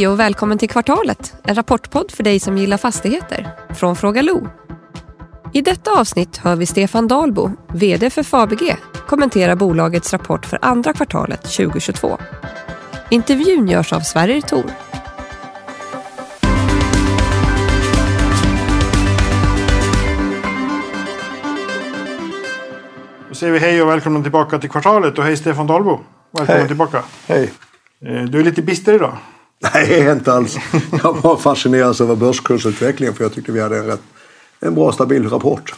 Hej och välkommen till Kvartalet, en rapportpodd för dig som gillar fastigheter. Från Fråga Lo. I detta avsnitt hör vi Stefan Dahlbo, VD för Fabege, kommentera bolagets rapport för andra kvartalet 2022. Intervjun görs av Sverrir Thor. Då säger vi hej och välkommen tillbaka till kvartalet och hej Stefan Dahlbo. Välkommen Hej. tillbaka. Hej. Eh, Du är lite bister idag. Nej, inte alls. Jag var fascinerad över börskursutvecklingen för jag tyckte vi hade en, rätt, en bra stabil rapport.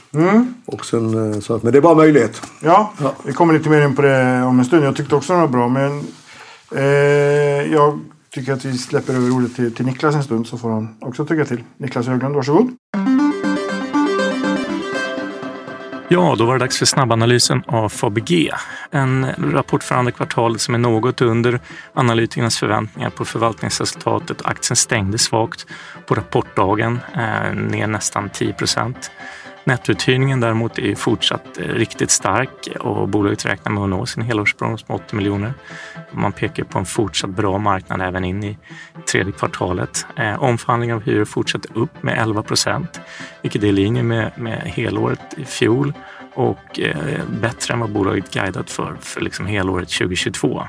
Och sen, eh, så att, men det är bara möjlighet. Ja, Ja. vi kommer lite mer in på det om en stund. Jag tyckte också den var bra men eh, jag tycker att vi släpper över ordet till, till Niklas en stund så får han också tycka till. Niklas Höglund, varsågod. Ja, då var det dags för snabbanalysen av Fabege. En rapport för andra kvartalet som är något under analytikernas förväntningar på förvaltningsresultatet. Aktien stängde svagt på rapportdagen, eh, ner nästan 10 procent. Nettouthyrningen däremot är fortsatt eh, riktigt stark och bolaget räknar med att nå sin helårsprognos med 80 miljoner. Man pekar på en fortsatt bra marknad även in i tredje kvartalet. Eh, Omförhandling omförhandlingen av hyror fortsätter upp med 11 procent, vilket är i linje med, med helåret i fjol och eh, bättre än vad bolaget guidat för, för liksom helåret 2022.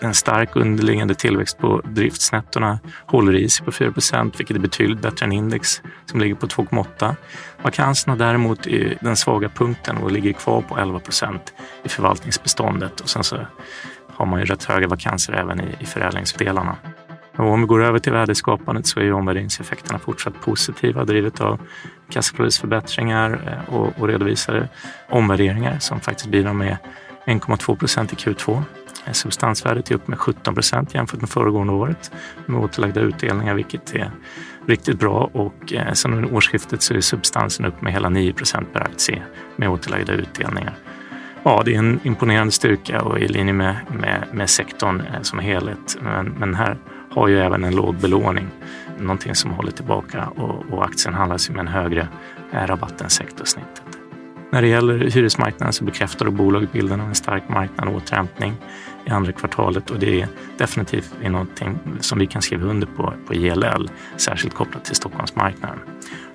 En stark underliggande tillväxt på driftsnettona håller i sig på 4% vilket är betydligt bättre än index som ligger på 2,8. Vakanserna däremot är den svaga punkten och ligger kvar på 11% i förvaltningsbeståndet och sen så har man ju rätt höga vakanser även i, i förädlingsdelarna. Och om vi går över till värdeskapandet så är ju omvärderingseffekterna fortsatt positiva drivet av kassaflödesförbättringar eh, och, och redovisade omvärderingar som faktiskt bidrar med 1,2 procent i Q2. Eh, substansvärdet är upp med 17 procent jämfört med föregående året med återlagda utdelningar, vilket är riktigt bra. Och eh, sen under årsskiftet så är substansen upp med hela 9 procent per aktie med återlagda utdelningar. Ja, det är en imponerande styrka och i linje med, med, med sektorn eh, som helhet. Men, men här har ju även en låg belåning, någonting som håller tillbaka och, och aktien handlas ju med en högre rabatt än sektorsnittet. När det gäller hyresmarknaden så bekräftar bolaget bilden av en stark marknad och återhämtning i andra kvartalet och det är definitivt är någonting som vi kan skriva under på på JLL, särskilt kopplat till Stockholmsmarknaden.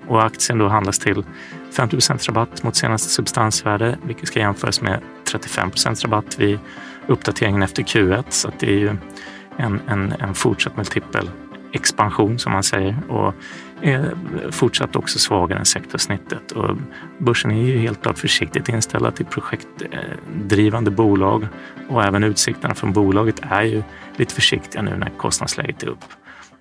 Och aktien då handlas till 50% rabatt mot senaste substansvärde, vilket ska jämföras med 35% rabatt vid uppdateringen efter Q1. Så att det är ju en, en, en fortsatt multipel expansion som man säger och är fortsatt också svagare än sektorsnittet. Och börsen är ju helt klart försiktigt inställd till projektdrivande bolag och även utsikterna från bolaget är ju lite försiktiga nu när kostnadsläget är upp.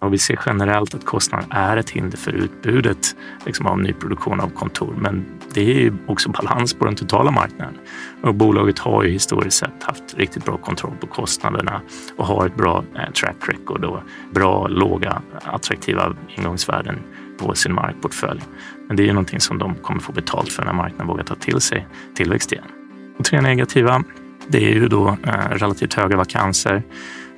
Och vi ser generellt att kostnaden är ett hinder för utbudet liksom av nyproduktion av kontor. Men det är ju också balans på den totala marknaden. Och bolaget har ju historiskt sett haft riktigt bra kontroll på kostnaderna och har ett bra eh, track record och bra, låga, attraktiva ingångsvärden på sin markportfölj. Men det är ju någonting som de kommer få betalt för när marknaden vågar ta till sig tillväxt igen. Och tre negativa, det är ju då eh, relativt höga vakanser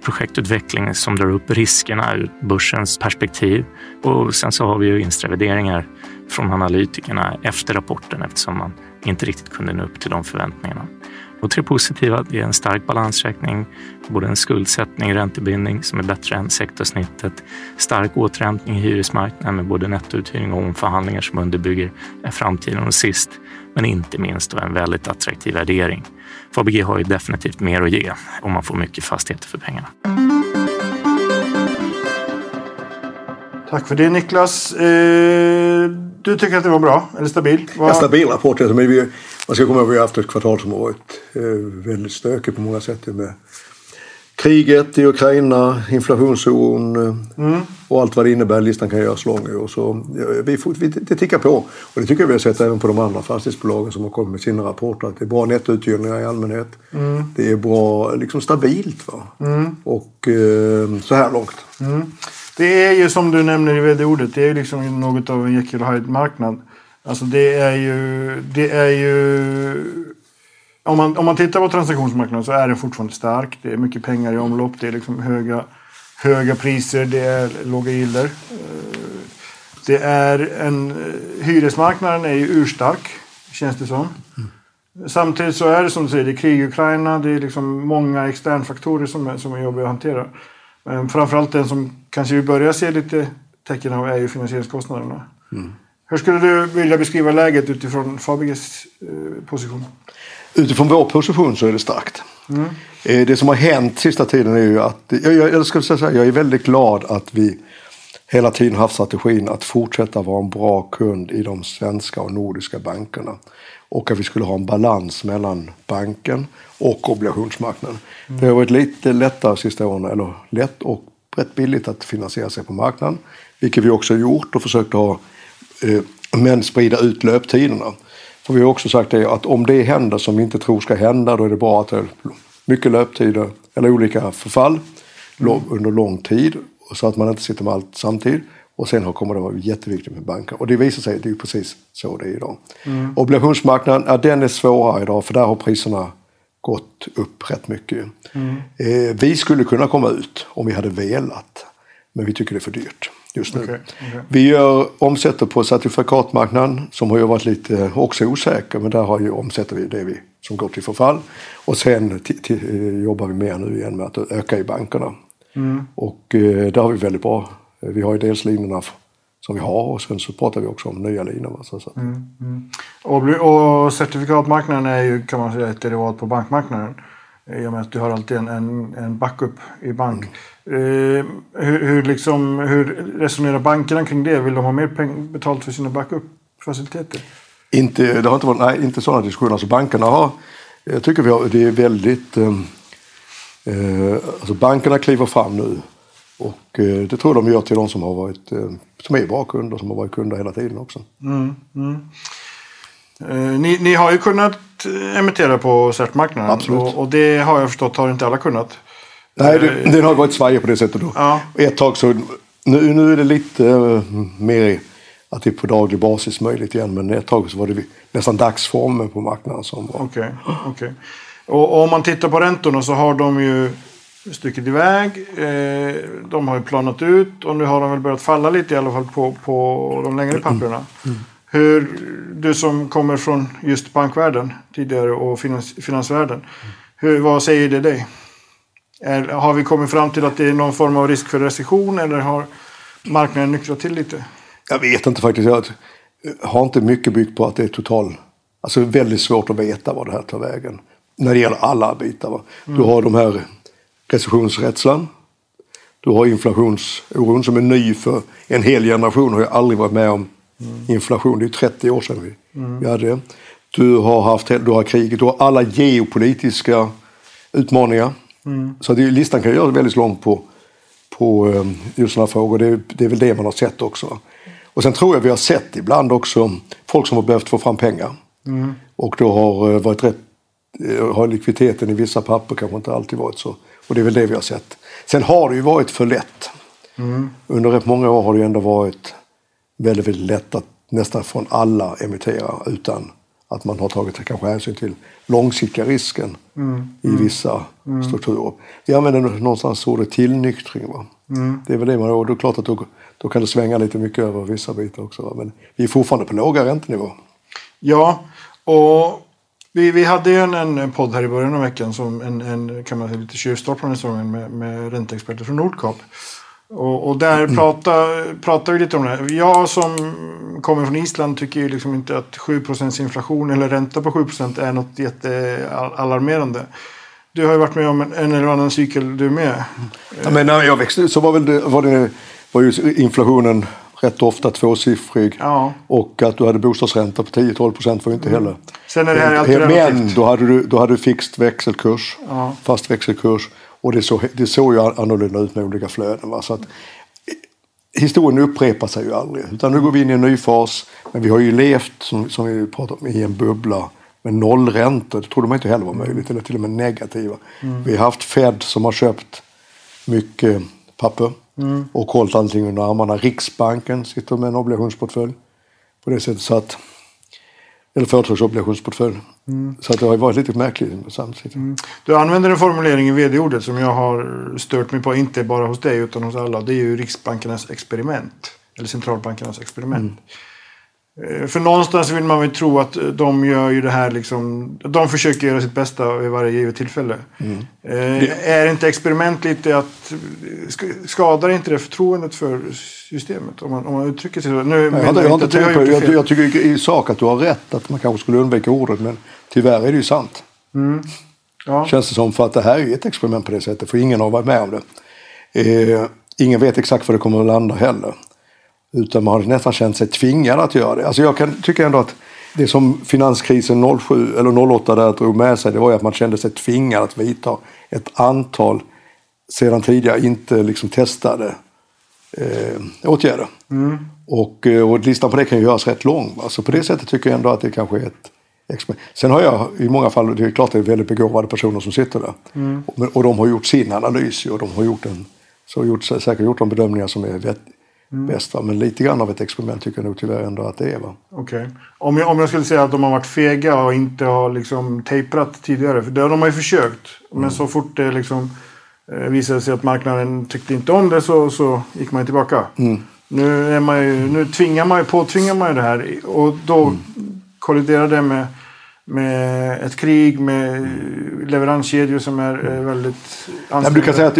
projektutveckling som drar upp riskerna ur börsens perspektiv. Och sen så har vi ju vinstrevideringar från analytikerna efter rapporten eftersom man inte riktigt kunde nå upp till de förväntningarna. Och tre positiva, det är en stark balansräkning, både en skuldsättning och räntebindning som är bättre än sektorsnittet, stark återhämtning i hyresmarknaden med både nettouthyrning och omförhandlingar som underbygger framtiden och sist, men inte minst en väldigt attraktiv värdering. Fabege har ju definitivt mer att ge om man får mycket fastigheter för pengarna. Tack för det Niklas. Eh, du tycker att det var bra eller stabil? Vad- En stabil rapport. alltså, Men vi, man ska komma ihåg att vi har haft ett kvartal som har varit eh, väldigt stökigt på många sätt. Med kriget i Ukraina, inflationsoron eh, och allt vad det innebär. Listan kan göras lång. Och så, vi vi, det tickar på. Och det tycker jag vi har sett även på de andra fastighetsbolagen som har kommit med sina rapporter. Att det är bra nettouthyrningar i allmänhet. Det är bra, liksom stabilt. Va? Och eh, så här långt. Det är ju som du nämner i vd-ordet, det är ju liksom något av en Jekyll och Hyde-marknad. Alltså det är ju... Det är ju om, man, om man tittar på transaktionsmarknaden så är den fortfarande stark. Det är mycket pengar i omlopp. Det är liksom höga, höga priser. Det är låga gilder. Det är en... eh, Hyresmarknaden är ju urstark, känns det som. Samtidigt så är det som du säger, det är krig i Ukraina. Det är liksom många externfaktorer som är, som är jobbiga att hantera. Men framförallt den som kanske vi börjar se lite tecken av är ju finansieringskostnaderna. Hur skulle du vilja beskriva läget utifrån Fabeges eh, position? Utifrån vår position så är det starkt. Mm. Det som har hänt sista tiden är ju att, jag, jag, jag, ska säga, jag är väldigt glad att vi hela tiden haft strategin att fortsätta vara en bra kund i de svenska och nordiska bankerna. Och att vi skulle ha en balans mellan banken och obligationsmarknaden. Det har varit lite lättare sista åren, eller lätt och rätt billigt att finansiera sig på marknaden. Vilket vi också har gjort och försökt ha, eh, men sprida ut löptiderna. För vi har också sagt det att om det händer som vi inte tror ska hända då är det bra att det är mycket löptider eller olika förfall under lång tid så att man inte sitter med allt samtidigt. Och sen kommer det vara jätteviktigt med banker. Och det visar sig, det är precis så det är idag. Obligationsmarknaden, ja, den är svårare idag för där har priserna gått upp rätt mycket. Eh, vi skulle kunna komma ut om vi hade velat. Men vi tycker det är för dyrt just nu. Okej, okej. Vi gör, omsätter på certifikatmarknaden som har ju varit lite också osäker. Men där har ju, omsätter vi det vi, som går till förfall. Och sen eh, jobbar vi mer nu igen med att öka i bankerna. Och eh, där har vi väldigt bra. Eh, Vi har ju dels linorna f- som vi har och sen så pratar vi också om nya linor. va, Så, så. att- Och, bli- och certifikatmarknaden är ju kan man säga ett derivat på bankmarknaden. I och med att du har alltid en, en, en backup i bank. Eh, hur, hur, liksom, hur resonerar bankerna kring det? Vill de ha mer peng, betalt för sina backup-faciliteter? Inte, det har inte varit nej, inte sådana diskussioner. Alltså bankerna har, jag tycker vi har, det är väldigt, eh, eh, alltså bankerna kliver fram nu. Och eh, det tror jag de gör till de som har varit, eh, som är bra kunder, som har varit kunder hela tiden också. Eh, ni, ni har ju kunnat eh, emittera på certmarknaden. Absolut. Och, och det har jag förstått har inte alla kunnat. Nej, det, den har varit svajig på det sättet då. Ja. Ett tag så, nu, nu är det lite eh, mer att det är på daglig basis möjligt igen. Men ett tag så var det nästan dagsformen på marknaden som var. Okej, okej. Och, och om man tittar på räntorna så har de ju stuckit iväg. Eh, de har ju planat ut och nu har de väl börjat falla lite i alla fall på, på de längre papperna. Hur, du som kommer från just bankvärlden tidigare och finans, finansvärlden. Hur, vad säger det dig? Är, har vi kommit fram till att det är någon form av risk för recession eller har marknaden nyktrat till lite? Jag vet inte faktiskt. Jag har inte mycket byggt på att det är total... Alltså väldigt svårt att veta vad det här tar vägen. När det gäller alla bitar. Va? Du har de här recessionsrädslan. Du har inflationsoron som är ny för en hel generation. Har ju aldrig varit med om inflation. Det är 30 år sedan vi, vi hade det. Du har haft du har kriget. Du har alla geopolitiska utmaningar. Så det, listan kan göras väldigt lång på, på eh, just sådana frågor. Det, är- det är väl det man har sett också. Och sen tror jag vi har sett ibland också folk som har behövt få fram pengar. Och då har eh, varit rätt, eh, har likviditeten i vissa papper kanske inte alltid varit så. Och det är väl det vi har sett. Sen har det ju varit för lätt. Under rätt många år har det ju ändå varit väldigt, väldigt lätt att nästan från alla emittera utan att man har tagit kanske hänsyn till långsiktiga risken i vissa strukturer. Vi använder någonstans ordet tillnyktring. Va? Det är väl det man och är det klart att då, då kan det svänga lite mycket över vissa bitar också. Va? Men vi är fortfarande på låga räntenivåer. Ja, och vi, vi hade ju en, en podd här i början av veckan som en, en kan man säga, lite tjuvstart på den här säsongen med, med ränteexperter från Nordkap. Och, och där pratar, pratar vi lite om det här. Jag som kommer från Island tycker ju liksom inte att 7% inflation eller ränta på 7% är något jättealarmerande. Du har ju varit med om en, en eller annan cykel du med. Ja, men när jag växte så var, väl det, var, det, var ju inflationen rätt ofta tvåsiffrig. Ja. Och att du hade bostadsränta på 10-12 procent var ju inte heller. Sen är det här alltid Men relativt. då hade du, då hade du fixt växelkurs. Ja. Fast växelkurs. Och det såg, det såg ju annorlunda ut med olika flöden. Va? Så att, historien upprepar sig ju aldrig. Utan nu går vi in i en ny fas. Men vi har ju levt, som, som vi pratar om, i en bubbla med nollräntor. Det trodde man inte heller var möjligt. Eller till och med negativa. Vi har haft Fed som har köpt mycket papper. Och hållit allting under armarna. Riksbanken sitter med en obligationsportfölj. På det sättet så att eller företagsobligationsportfölj. Så att det har varit lite märkligt samtidigt. Du använder en formulering i vd-ordet som jag har stört mig på, inte bara hos dig utan hos alla. Det är ju Riksbankernas experiment. Eller centralbankernas experiment. Eh, För någonstans vill man väl tro att de gör ju det här liksom. De försöker göra sitt bästa vid varje givet tillfälle. Eh, Är inte experiment lite att sk- skadar inte det förtroendet för systemet? Om man, om man uttrycker sig så. Nu Jag, inte- jag, har inte det. gjort jag, fel. jag tycker i sak att du har rätt att man kanske skulle undvika ordet men tyvärr är det ju sant. Ja. Känns det som för att det här är ett experiment på det sättet för ingen har varit med om det. Eh, ingen vet exakt var det kommer att landa heller. Utan man har nästan känt sig tvingad att göra det. Alltså jag kan tycka ändå att det som finanskrisen 07 eller 08 där drog med sig det var ju att man kände sig tvingad att vidta ett antal sedan tidigare inte liksom testade eh, åtgärder. Och, eh, och listan på det kan ju göras rätt lång. Så på det sättet tycker jag ändå att det kanske är ett experiment. Sen har jag i många fall, det är klart det är väldigt begåvade personer som sitter där. Och, men- och de har gjort sin analys och de har gjort en, så gjort, säkert gjort de bedömningar som är vet, bäst. Va? Men lite grann av ett experiment tycker jag nog tyvärr ändå att det är. Va? Okej. Om, jag, om jag skulle säga att de har varit fega och inte har liksom tejprat tidigare. För det, de har ju försökt. Men så fort det liksom eh, visade sig att marknaden tyckte inte om det så, så gick man tillbaka. Nu, är man ju, nu tvingar man ju, påtvingar man ju det här. Och då kolliderar det med, med ett krig med leveranskedjor som är eh, väldigt men du kan säga att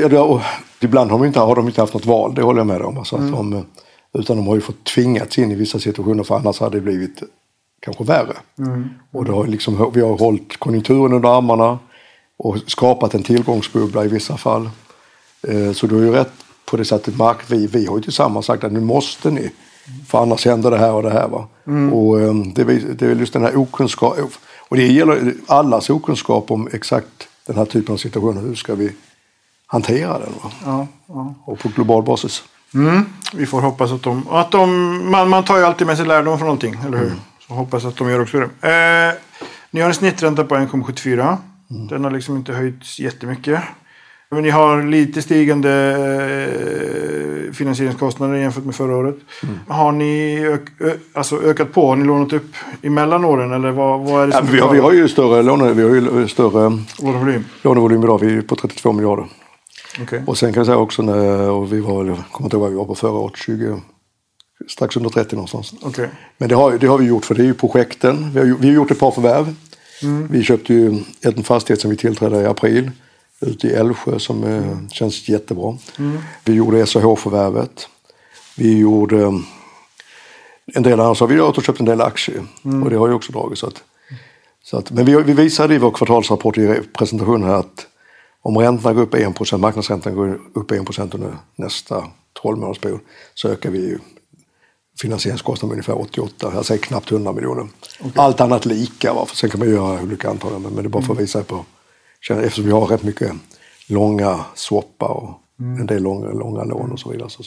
ibland har de, inte, har de inte haft något val, det håller jag med om. Alltså att de, eh, utan de har ju fått tvingats in i vissa situationer för annars hade det blivit kanske värre. Och det har liksom, vi har hållit konjunkturen under armarna och skapat en tillgångsbubbla i vissa fall. Eh, Så du har ju rätt på det sättet. Mark, vi, vi har ju tillsammans sagt att nu måste ni. För annars händer det här och det här. Va? Och eh, det, är- det är just den här okunskap. Och det gäller allas okunskap om exakt den här typen av situationer. Hur ska vi hantera den? Va? Ja, ja. Och på global basis. Mm. Vi får hoppas att de... Att de man, man tar ju alltid med sig lärdom från någonting, eller hur? Så hoppas att de gör också det. Eh, ni har en snittränta på 1,74. Den har liksom inte höjts jättemycket. Men ni har lite stigande eh, finansieringskostnader jämfört med förra året. Har ni ök, ö, alltså ökat på? Har ni lånat upp emellan åren? Eller vad, vad är det Ja, som vi, har, vi har ju större, låne, vi har ju större Lånevolym? lånevolym idag. Vi är på 32 miljarder. Okej. Och sen kan jag säga också när och vi var, jag kommer inte ihåg vad vi var på förra året, 20, strax under 30 någonstans. Okej. Men det har, det har vi gjort för det är ju projekten. Vi har, vi har gjort ett par förvärv. Vi köpte ju en fastighet som vi tillträdde i april ute i Älvsjö som eh, känns jättebra. Vi gjorde SAH-förvärvet. Vi gjorde eh, en del annat. Så har vi också köpt en del aktier och det har ju också dragit. Så att, så att, men vi, vi visade i vår kvartalsrapport i presentationen här att om räntorna går upp 1 procent, marknadsräntan går upp 1 procent under nästa 12 månadersperiod så ökar vi ju finansieringskostnaden med ungefär 88, jag säger knappt 100 miljoner. Allt annat lika, va? för sen kan man göra olika antaganden men det är bara för att visa på, eftersom vi har rätt mycket långa swappar och en del långa, långa lån och så vidare. Så,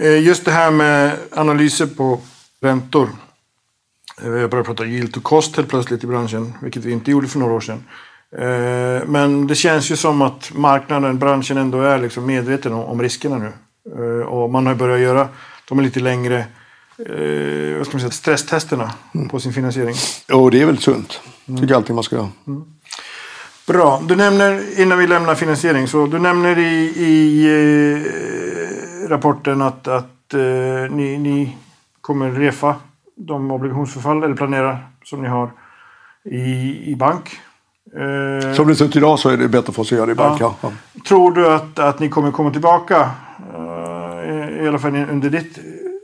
Eh, Just det här med analyser på räntor. Eh, Vi har börjat prata yield to cost helt plötsligt i branschen, vilket vi inte gjorde för några år sedan. Eh, Men det känns ju som att marknaden, branschen ändå är liksom medveten om, om riskerna nu. Eh, Och man har börjat göra de är lite längre eh, vad ska man säga, stresstesterna på sin finansiering. och det är väl sunt. tycker jag alltid man ska göra. Bra. Du nämner, innan vi lämnar finansiering, så du nämner i, i eh, rapporten att, att eh, ni, ni kommer refa de obligationsförfall, eller planerar, som ni har i, i bank. Eh, Som det ser ut idag så är det bättre för oss att göra det i bank. Ja. Ja. Tror du att, att ni kommer komma tillbaka, eh, i alla fall under ditt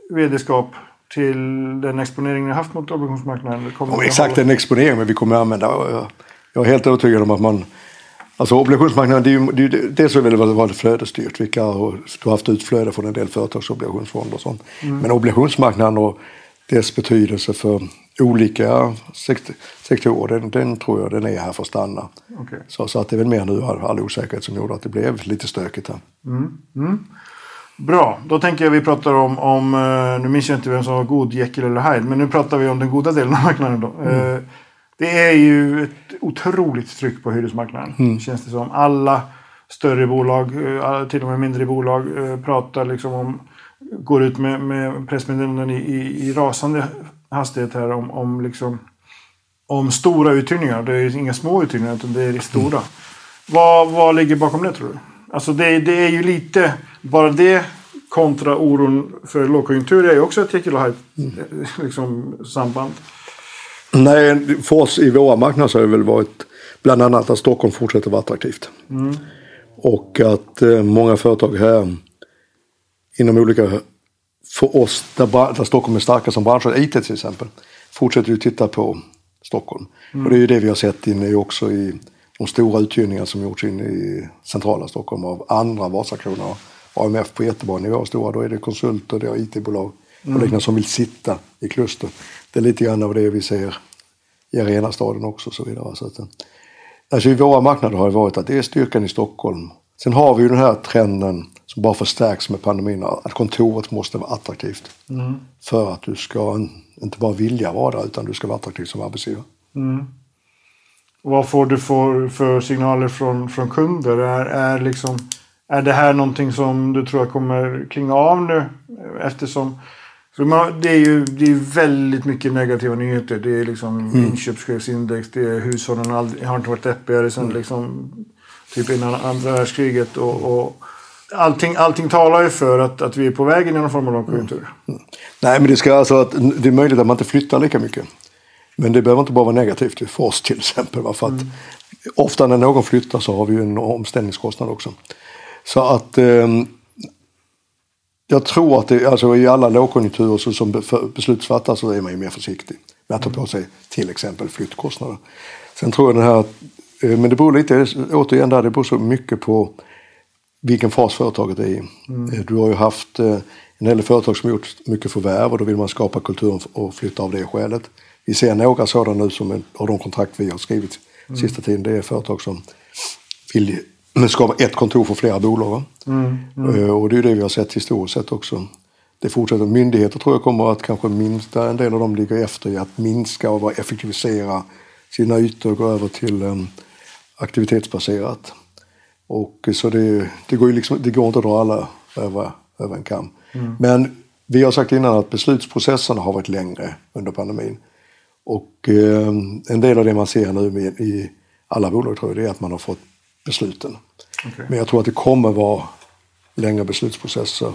vd-skap, till den exponering ni har haft mot obligationsmarknaden? Kommer att exakt hålla- en exponering men vi kommer att använda. Jag, är helt övertygad om att man Alltså obligationsmarknaden, det är ju, det är ju, dels så är det väl varit flödesstyrt. Vilka, och du har haft utflöde från en del företagsobligationsfonder och sånt. Men obligationsmarknaden och dess betydelse för olika sekt- sektorer, den, den tror jag den är här för att stanna. Okej. Så, så att det är väl mer nu all, osäkerhet som gjorde att det blev lite stökigt här. Bra, då tänker jag vi pratar om, om eh, nu minns jag inte vem som var god, Jekyll eller Hyde, men nu pratar vi om den goda delen av marknaden då. Eh, Det är ju ett otroligt tryck på hyresmarknaden, känns det som. Alla större bolag, eh, till och med mindre bolag, pratar liksom om, går ut med, med pressmeddelanden i, i, i rasande hastighet här om, om liksom om stora uthyrningar. Det är inga små uthyrningar utan det är stora. Vad, vad ligger bakom det tror du? Alltså det, det är ju lite, bara det kontra oron för lågkonjunktur är ju också ett Jekyll och Hyde liksom, samband. Nej, för oss i våra marknader så har det väl varit bland annat att Stockholm fortsätter vara attraktivt. Och att eh, många företag här inom olika, för oss där, där Stockholm är starka som bransch, IT till exempel, fortsätter ju titta på Stockholm. Och det är ju det vi har sett inne också i de stora uthyrningar som gjorts inne i centrala Stockholm av andra Vasakronan och AMF på jättebra nivå. Stora, då är det konsulter, det är IT-bolag och liknande som vill sitta i kluster. Det är lite grann av det vi ser i Arenastaden också och så vidare. Så att, eh, alltså I våra marknader har det varit att det är styrkan i Stockholm. Sen har vi ju den här trenden som bara förstärks med pandemin. Att kontoret måste vara attraktivt. För att du ska inte bara vilja vara där utan du ska vara attraktiv som arbetsgivare. Vad får du för, för signaler från, från kunder? Är, är, liksom, är det här någonting som du tror kommer klinga av nu? Eftersom man, det är ju det är väldigt mycket negativa nyheter. Det är liksom inköpschefsindex, det är hushållen aldrig, har inte varit deppigare sedan liksom, typ innan andra världskriget. Och, och allting, allting talar ju för att, att vi är på väg in i någon form av lågkonjunktur. Nej, men det, ska alltså att, det är möjligt att man inte flyttar lika mycket. Men det behöver inte bara vara negativt för oss till exempel. va, För att Ofta när någon flyttar så har vi ju en omställningskostnad också. Så att ehm, jag tror att det, alltså i alla lågkonjunkturer så som be- för- beslut fattas så är man ju mer försiktig med att ta på sig till exempel flyttkostnader. Sen tror jag den här, eh, men det beror lite, återigen där, det beror så mycket på vilken fas företaget är i. Eh, Du har ju haft eh, en hel del företag som har gjort mycket förvärv och då vill man skapa kulturen och flytta av det skälet. Vi ser några sådana nu som en- av de kontrakt vi har skrivit sista tiden. Det är företag som vill skapa ett kontor för flera bolag. va? Eh, Och det är ju det vi har sett historiskt sett också. Det fortsätter. Myndigheter tror jag kommer att kanske minska, en del av dem ligger efter i att minska och effektivisera sina ytor och gå över till aktivitetsbaserat. Och så det, det, går ju liksom, det går inte att dra alla över, över en kam. Men vi har sagt innan att beslutsprocesserna har varit längre under pandemin. Och eh, en del av det man ser nu med, i alla bolag tror jag det är att man har fått besluten. Men jag tror att det kommer vara längre beslutsprocesser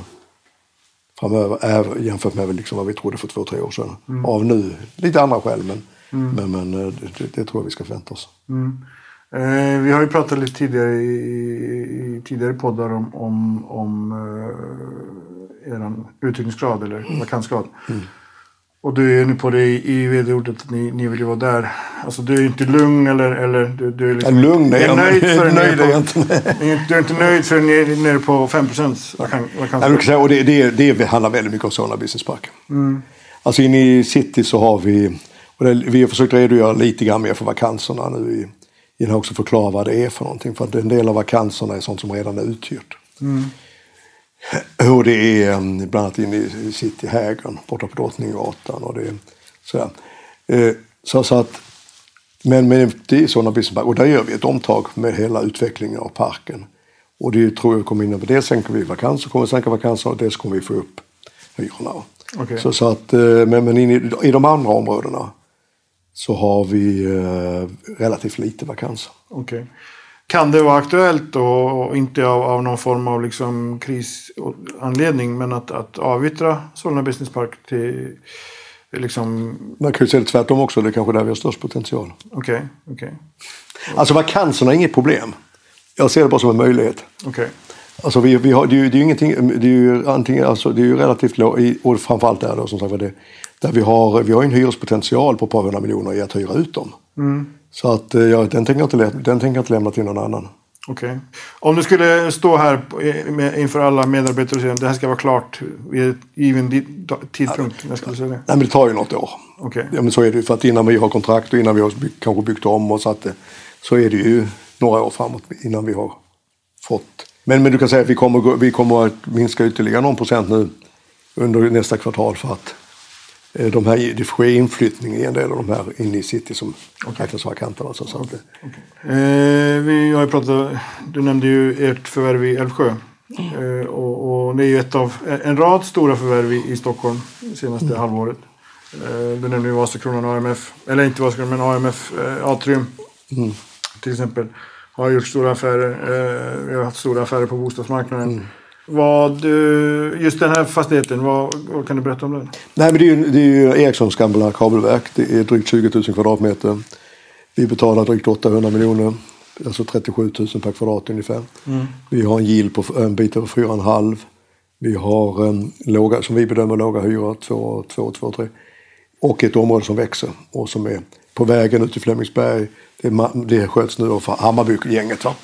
framöver jämfört med liksom vad vi trodde för två, tre år sedan. Av nu, lite andra skäl men, men, men eh, det, det tror jag vi ska förvänta oss. Eh, vi har ju pratat lite tidigare i, i tidigare poddar om, om, om eh, eran uthyrningsgrad eller vakansgrad. Och du är nu på det i, i vd-ordet att ni, ni vill ju vara där. Alltså du är inte lugn eller, eller du, du är liksom Ja, lugn är jag, nöjd men- för nöjd är jag inte. Du är inte nöjd för ni är nere på 5 procents vakansgrad. och det, det, det handlar väldigt mycket om Solna Business Park. Alltså inne i city så har vi, och det, vi har försökt redogöra lite grann mer för vakanserna nu i, innan också förklara vad det är för någonting. För att en del av vakanserna är sånt som redan är uthyrt. Och det är um, bland annat inne i city Hägern borta på Drottninggatan och det är sådär. Eh, så, så att, men, men det är sådana business park och där gör vi ett omtag med hela utvecklingen av parken. Och det tror jag kommer innebära, dels sänker vi vakanser, kommer sänka vakanser och dels kommer vi få upp hyrorna. Okej. Så, så att, eh, men, men i, i de andra områdena så har vi eh, relativt lite vakanser. Okej. Kan det vara aktuellt då, och inte av, av någon form av liksom krisanledning, men att, att avyttra Solna Business Park till liksom, Man kan ju säga det tvärtom också, det är kanske där vi har störst potential. okej, okej, Alltså vakanserna är inget problem. Jag ser det bara som en möjlighet. okej. Alltså vi, vi har, det, är ju, det är ju ingenting, det är ju antingen, alltså det är ju relativt lågt, och framförallt där då som sagt det, där vi har, vi har en hyrespotential på ett par hundra miljoner i att hyra ut dem. Så att eh, ja, den, tänker jag inte, den tänker jag inte lämna till någon annan. Okej. Om du skulle stå här inför alla medarbetare och säga att det här ska vara klart vid given tidpunkt. När skulle du säga det? Nej men det tar ju något år. Okej. Ja men så är det ju för att innan vi har kontrakt och innan vi har by- kanske byggt om och så att så är det ju några år framåt innan vi har fått. Men, men du kan säga att vi kommer, vi kommer att minska ytterligare någon procent nu under nästa kvartal för att de här, det sker inflyttning i en del av de här inne i city som räknas som vakanta. Alltså, så att det, Eh, vi har ju pratat, du nämnde ju ert förvärv i Älvsjö. Eh, och, och det är ju ett av en rad stora förvärv i, i Stockholm senaste halvåret. Eh, du nämnde ju Vasakronan och AMF. Eller inte Vasakronan men AMF eh, Atrium. Till exempel. Har gjort stora affärer. Eh, vi har haft stora affärer på bostadsmarknaden. Vad, eh, just den här fastigheten, vad, vad kan du berätta om den? Nej, men det är ju, det är ju Ericssons gamla kabelverk. Det är drygt 20 000 kvadratmeter. Vi betalar drygt 800 miljoner. Alltså 37 000 per kvadrat ungefär. Vi har en yield på en bit över 4,5. Vi har en låga, som vi bedömer låga hyror, 2, 2, 2, 3. Och ett område som växer och som är på vägen ut till Flemingsberg. Det, det sköts nu av Hammarbygänget. Va?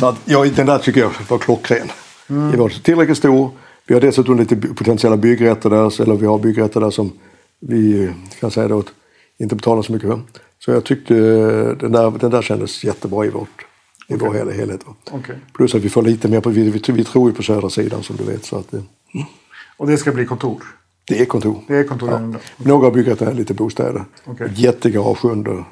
Så att, ja, den där tycker jag var klockren. Det var tillräckligt stor. Vi har dessutom lite potentiella byggrätter där, eller vi har byggrätter där som vi kan säga då, att inte betalar så mycket för. Så jag tyckte eh, den där, den där kändes jättebra i, vårt, i vår hel, helhet. Okej. Plus att vi får lite mer på, vi, vi, vi tror ju på södra sidan som du vet. Så att, eh, Och det ska bli kontor? det är kontor. Det är kontor Ja. ändå. Några har byggt är lite bostäder. Okej. Jättegarage under.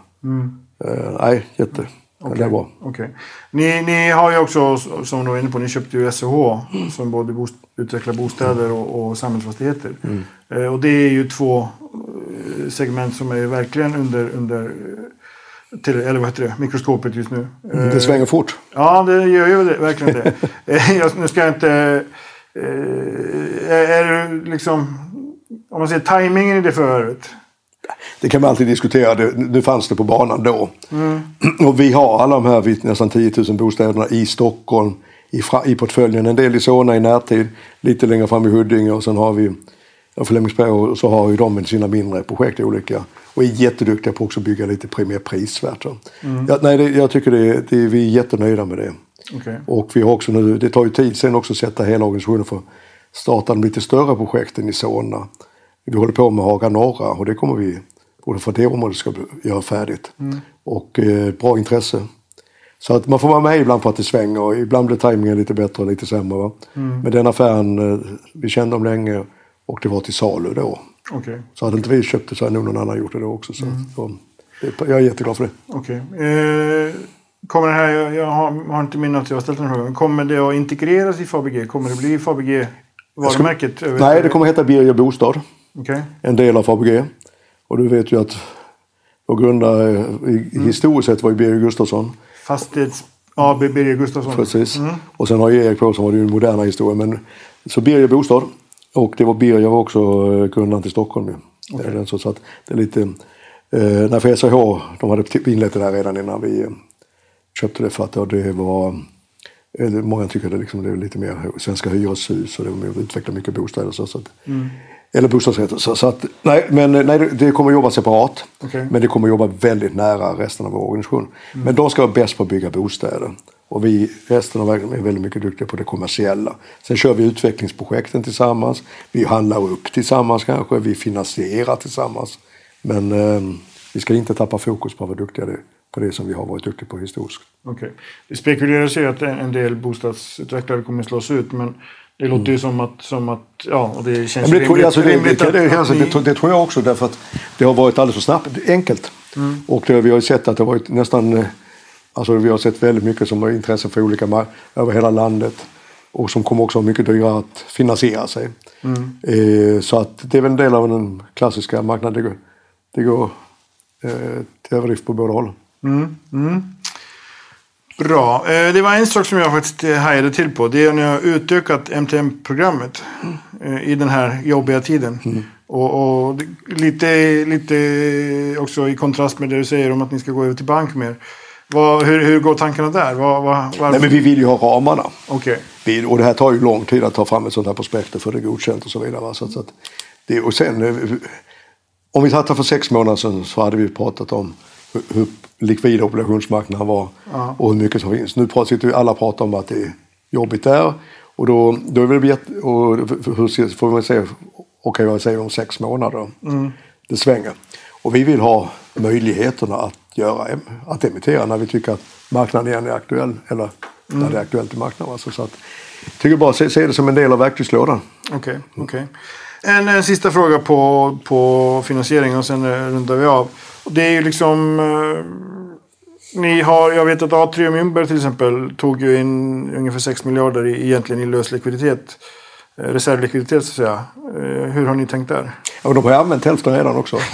Eh, nej, jätte. Okay. Det bra. Okej. Ni, ni har ju också, som du var inne på, ni köpte ju SOH som både bost, utvecklar bostäder och, och samhällsfastigheter. Mm. Eh, och det är ju två eh, segment som är verkligen under, under eh, till, eller vad heter det, mikroskopet just nu. Eh, Det svänger fort. Ja, det gör ju det, verkligen det. Eh, jag, nu ska jag inte... Eh, är, är liksom... Om man säger tajmingen i det förvärvet. Det kan man alltid diskutera. Det, nu fanns det på banan då. Och vi har alla de här nästan 10 000 bostäderna i Stockholm i, i portföljen. En del i Solna i närtid, lite längre fram i Huddinge och sen har vi ja, Flemingsberg och så har ju de sina mindre projekt olika. Och är jätteduktiga på också att bygga lite mer prisvärt. va. Ja, nej, det, jag tycker det, det, vi är jättenöjda med det. Okej. Och vi har också nu, det tar ju tid sen också att sätta hela organisationen för att starta de lite större projekten i Solna. Vi håller på med Haga Norra och det kommer vi, både för det området ska göra färdigt. Och eh, bra intresse. Så att man får vara med ibland på att det svänger och ibland blir tajmingen lite bättre och lite sämre. Va? Men den affären, eh, vi kände dem länge och det var till salu då. Okej. Så hade inte vi köpt det så hade nog någon annan gjort det då också. Så, så, det- jag är jätteglad för det. Okej. Eh, kommer det här, jag, jag har, har inte minne att jag har ställt den frågan. Kommer det att integreras i Fabege? Kommer det bli Fabege varumärket? Nej, det kommer heta Birger Bostad. Okej. en del av Fabege. Och du vet ju att vår grundare i- i historiskt sett var ju Birger Gustafsson. Fastighets AB Birger Gustafsson. Precis. Och sen har ju Erik på som var det ju den moderna historien. Men, så Birger Bostad. Och det var Birger var också eh, grundaren till Stockholm. ju. Är den Så, så att det är lite... Eh, nej, för SRH, de hade inlett det där redan innan vi eh, köpte det. För att det var... eh, Många tycker det, liksom, det är lite mer svenska hyreshus och det var utveckla mycket bostäder. Så, så att, Eller bostadsrätter. Så, så att, nej, men nej, det- det kommer jobba separat. Okej. Men det kommer jobba väldigt nära resten av vår organisation. Men de ska vara bäst på att bygga bostäder. Och vi, resten av världen, är väldigt mycket duktiga på det kommersiella. Sen kör vi utvecklingsprojekten tillsammans. Vi handlar upp tillsammans kanske. Vi finansierar tillsammans. Men eh, vi ska inte tappa fokus på att vara duktiga på det som vi har varit duktiga på historiskt. Okej. Det spekuleras ju att en del bostadsutvecklare kommer slås ut. Men det låter ju som att, som att ja, och det känns Mm. Men det, rimligt- alltså, det, rimligt det, det, att alltså, ni- det, det tror jag också därför att det har varit alldeles för snabbt, enkelt. Och det, vi har ju sett att det har varit nästan, eh, alltså vi har sett väldigt mycket som har intresse för olika mark över hela landet. Och som kommer också vara mycket dyrare att finansiera sig. Eh, så att det är väl en del av den klassiska marknaden. Det går, det går eh, till överdrift på båda håll. Bra. Eh, Det var en sak som jag faktiskt eh, hajade till på. Det är när har utökat MTM-programmet eh, i den här jobbiga tiden. Och, och det- lite, lite också i kontrast med det du säger om att ni ska gå över till bank mer. Vad, hur, hur går tankarna där? Vad, vad? Nej men vi vill ju ha ramarna. Okej. Vi, och det här tar ju lång tid att ta fram ett sånt här prospekt och få det godkänt och så vidare. Så, så att det, och sen, om vi här för sex månader sedan så hade vi pratat om hur, hur likvida obligationsmarknaden var och hur mycket som finns. Nu pratar, sitter vi alla pratar om att det är jobbigt där. Och då, då är väl och hur får man säga, okej vad säger om sex månader? Det svänger. Och vi vill ha möjligheterna att, göra, att emittera när vi tycker att marknaden igen är aktuell. Eller när det är aktuellt i marknaden. Alltså, så att, jag tycker bara se, se det som en del av verktygslådan. Okej, okej. En, en sista fråga på, på finansiering och sen eh, rundar vi av. Det är ju liksom... Eh, ni har, jag vet att A3 och Mjölnberg till exempel tog ju in ungefär 6 miljarder i, egentligen i lös likviditet. Eh, reservlikviditet så att säga. Eh, hur har ni tänkt där? Ja, de har ju använt hälften redan också.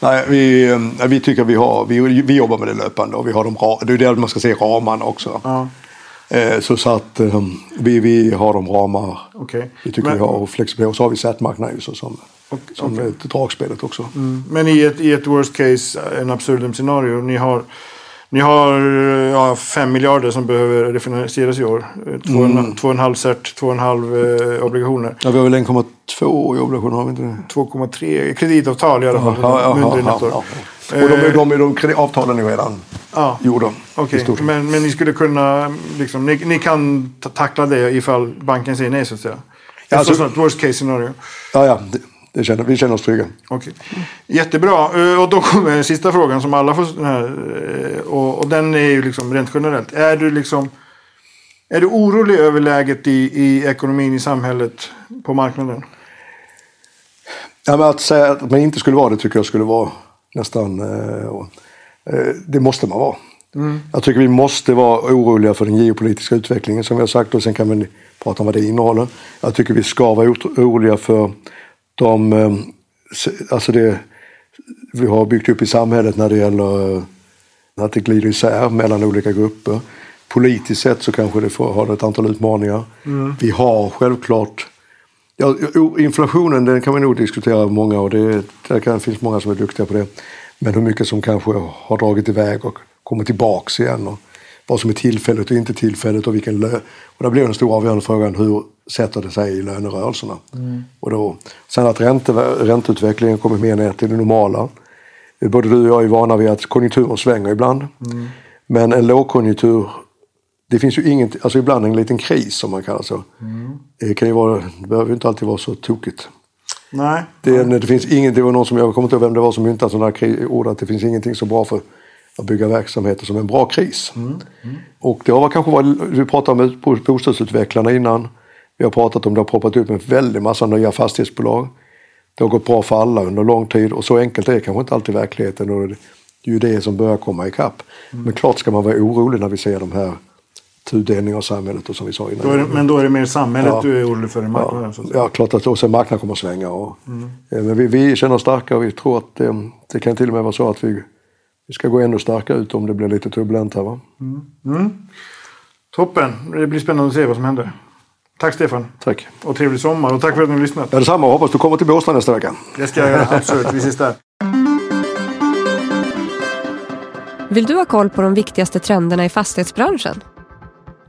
Nej, vi, vi tycker vi har, vi, vi jobbar med det löpande och vi har de det är det man ska se ramarna också. Ja. Eh, så, så att eh, vi, vi har de ramar Okej. vi tycker Men- vi har och flexibilitet. Och så har vi Z-marknaden ju så som, som okej. ett dragspelet också. Men i ett, i ett worst case, en absurdum scenario. Ni har, ni har ja, fem miljarder som behöver refinansieras i år. Eh, Två, och en, två och en halv cert, två och en halv eh, obligationer. Ja, vi har väl 1,2 i obligationer, har vi inte det? 2,3 kreditavtal i alla fall. Ja, ja, mindre än ja, ett år. ja, ja. Och de, de, de, de, de avtalen är redan Ja. i stort sett. men, men ni skulle kunna, liksom, ni, ni kan ta- tackla det ifall banken säger nej så att säga? Ja, alltså, sånt worst case scenario. Ja, ja, det, det känner, vi känner oss trygga. Okej. Jättebra. Eh, Och då kommer den sista frågan som alla får. Den här, eh, och, och den är ju liksom rent generellt. Är du liksom är du orolig över läget i, i ekonomin i samhället på marknaden? Ja, men att säga att man inte skulle vara det tycker jag skulle vara nästan... Eh, det måste man vara. Jag tycker vi måste vara oroliga för den geopolitiska utvecklingen som vi har sagt och sen kan vi prata om vad det innehåller. Jag tycker vi ska vara oroliga för de... Eh, alltså det vi har byggt upp i samhället när det gäller eh, att det glider isär mellan olika grupper. Politiskt sett så kanske det får, har ett antal utmaningar. Vi har självklart Ja, inflationen den kan vi nog diskutera många och det, det kan, finns många som är duktiga på det. Men hur mycket som kanske har dragit iväg och kommer tillbaks igen. Och vad som är tillfälligt och inte tillfälligt och vilken lön. Och där blir den stora avgörande frågan hur sätter det sig i lönerörelserna. Och då, sen att ränte, ränteutvecklingen kommer mer ner till det normala. Både du och jag är vana vid att konjunkturen svänger ibland. Men en lågkonjunktur det finns ju inget, alltså ibland en liten kris som man kallar så. Det, kan ju vara, det behöver ju inte alltid vara så tokigt. Nej. Det, det finns inget, det var någon som, jag kommer inte ihåg vem det var som myntade sådana ord, att det finns ingenting så bra för att bygga verksamheter som en bra kris. Och det har kanske varit, vi pratade om bo- bostadsutvecklarna innan. Vi har pratat om det har poppat upp en väldig massa nya fastighetsbolag. Det har gått bra för alla under lång tid och så enkelt är kanske inte alltid verkligheten. Och det är ju det som börjar komma ikapp. Men klart ska man vara orolig när vi ser de här tudelningen av samhället och som vi sa innan. Då är det, men då är det mer samhället Ja. du är orolig för än marknaden? Ja, ja, klart att och sen marknaden kommer att svänga. Och, eh, Men vi, vi känner oss starka och vi tror att det kan till och med vara så att vi, vi ska gå ännu starkare ut om det blir lite turbulent här. Va? Toppen. Det blir spännande att se vad som händer. Tack Stefan. Tack. Och trevlig sommar. Och tack för att ni har lyssnat. Ja, detsamma. Hoppas du kommer till Båstad nästa vecka. Det ska jag göra. Absolut. Vi ses där. Vill du ha koll på de viktigaste trenderna i fastighetsbranschen?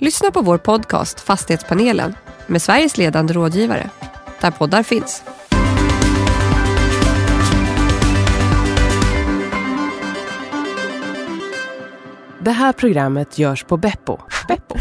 Lyssna på vår podcast Fastighetspanelen med Sveriges ledande rådgivare, där poddar finns. Det här programmet görs på Beppo. Beppo.